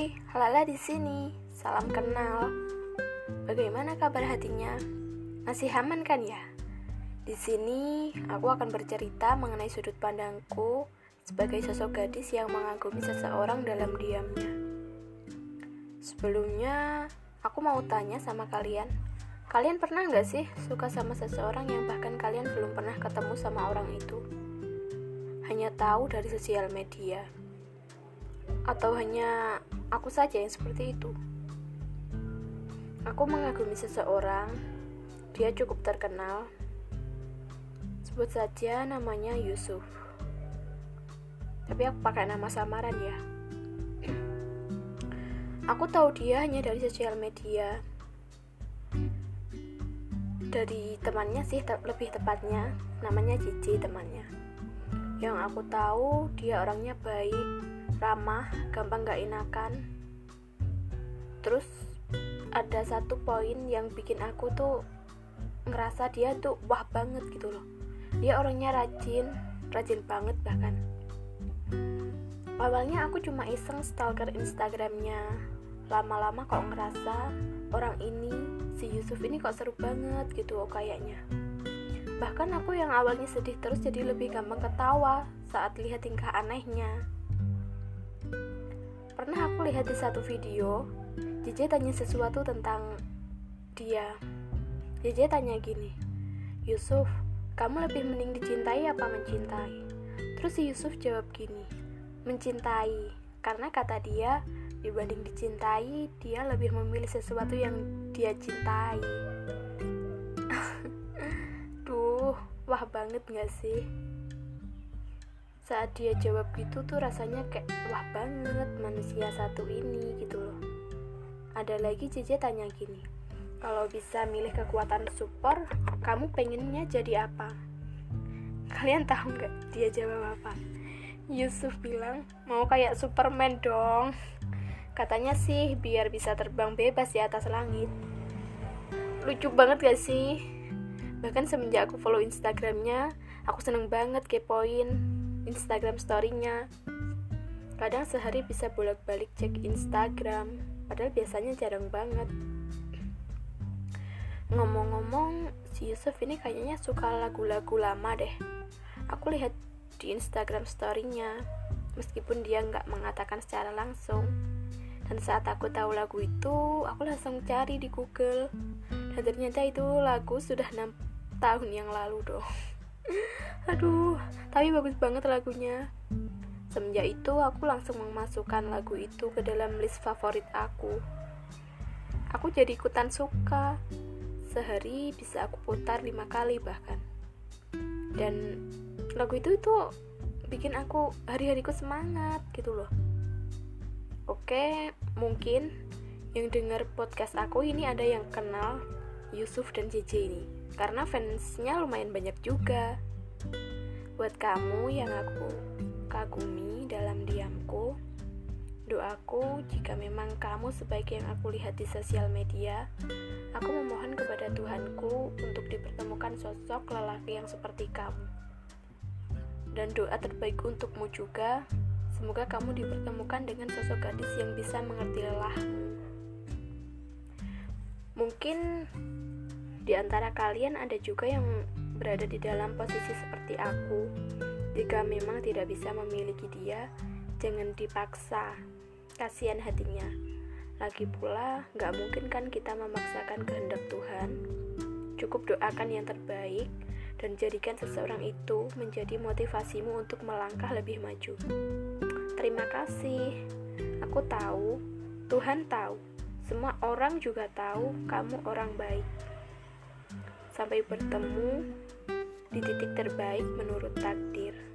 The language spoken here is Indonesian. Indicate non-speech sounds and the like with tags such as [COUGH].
Kita di sini, salam kenal. Bagaimana kabar hatinya? Masih aman kan ya? Di sini aku akan bercerita mengenai sudut pandangku sebagai sosok gadis yang mengagumi seseorang dalam diamnya. Sebelumnya, aku mau tanya sama kalian. Kalian pernah nggak sih suka sama seseorang yang bahkan kalian belum pernah ketemu sama orang itu? Hanya tahu dari sosial media. Atau hanya aku saja yang seperti itu. Aku mengagumi seseorang, dia cukup terkenal. Sebut saja namanya Yusuf. Tapi aku pakai nama samaran ya. Aku tahu dia hanya dari sosial media. Dari temannya sih lebih tepatnya, namanya Cici temannya. Yang aku tahu dia orangnya baik, ramah, gampang gak enakan. Terus ada satu poin yang bikin aku tuh ngerasa dia tuh wah banget gitu loh. Dia orangnya rajin, rajin banget bahkan. Awalnya aku cuma iseng stalker Instagramnya. Lama-lama kok ngerasa orang ini, si Yusuf ini kok seru banget gitu loh kayaknya. Bahkan aku yang awalnya sedih terus jadi lebih gampang ketawa saat lihat tingkah anehnya. Pernah aku lihat di satu video, JJ tanya sesuatu tentang dia. JJ tanya gini, Yusuf, kamu lebih mending dicintai apa mencintai? Terus si Yusuf jawab gini, mencintai. Karena kata dia, dibanding dicintai, dia lebih memilih sesuatu yang dia cintai. [LAUGHS] Duh, wah banget gak sih? Saat dia jawab gitu tuh rasanya kayak wah banget manusia satu ini gitu loh. Ada lagi Jeje tanya gini kalau bisa milih kekuatan super kamu pengennya jadi apa? Kalian tahu nggak dia jawab apa? Yusuf bilang mau kayak Superman dong. Katanya sih biar bisa terbang bebas di atas langit. Lucu banget gak sih? Bahkan semenjak aku follow instagramnya aku seneng banget kepoin Instagram story-nya. Kadang sehari bisa bolak-balik cek Instagram, padahal biasanya jarang banget. Ngomong-ngomong, si Yusuf ini kayaknya suka lagu-lagu lama deh. Aku lihat di Instagram story-nya, meskipun dia nggak mengatakan secara langsung. Dan saat aku tahu lagu itu, aku langsung cari di Google. Dan ternyata itu lagu sudah 6 tahun yang lalu dong. Aduh tapi bagus banget lagunya. Semenjak itu aku langsung memasukkan lagu itu ke dalam list favorit aku. Aku jadi ikutan suka. Sehari bisa aku putar lima kali bahkan. Dan lagu itu tuh bikin aku hari-hariku semangat gitu loh. Oke mungkin yang dengar podcast aku ini ada yang kenal Yusuf dan JJ ini karena fansnya lumayan banyak juga. Buat kamu yang aku kagumi dalam diamku doaku jika memang kamu sebaik yang aku lihat di sosial media aku memohon kepada Tuhanku untuk dipertemukan sosok lelaki yang seperti kamu. Dan doa terbaik untukmu juga semoga kamu dipertemukan dengan sosok gadis yang bisa mengerti lelahmu. Mungkin di antara kalian ada juga yang berada di dalam posisi seperti aku. Jika memang tidak bisa memiliki dia, jangan dipaksa. Kasihan hatinya. Lagi pula, gak mungkin kan kita memaksakan kehendak Tuhan. Cukup doakan yang terbaik dan jadikan seseorang itu menjadi motivasimu untuk melangkah lebih maju. Terima kasih. Aku tahu, Tuhan tahu. Semua orang juga tahu kamu orang baik. Sampai bertemu di titik terbaik menurut takdir.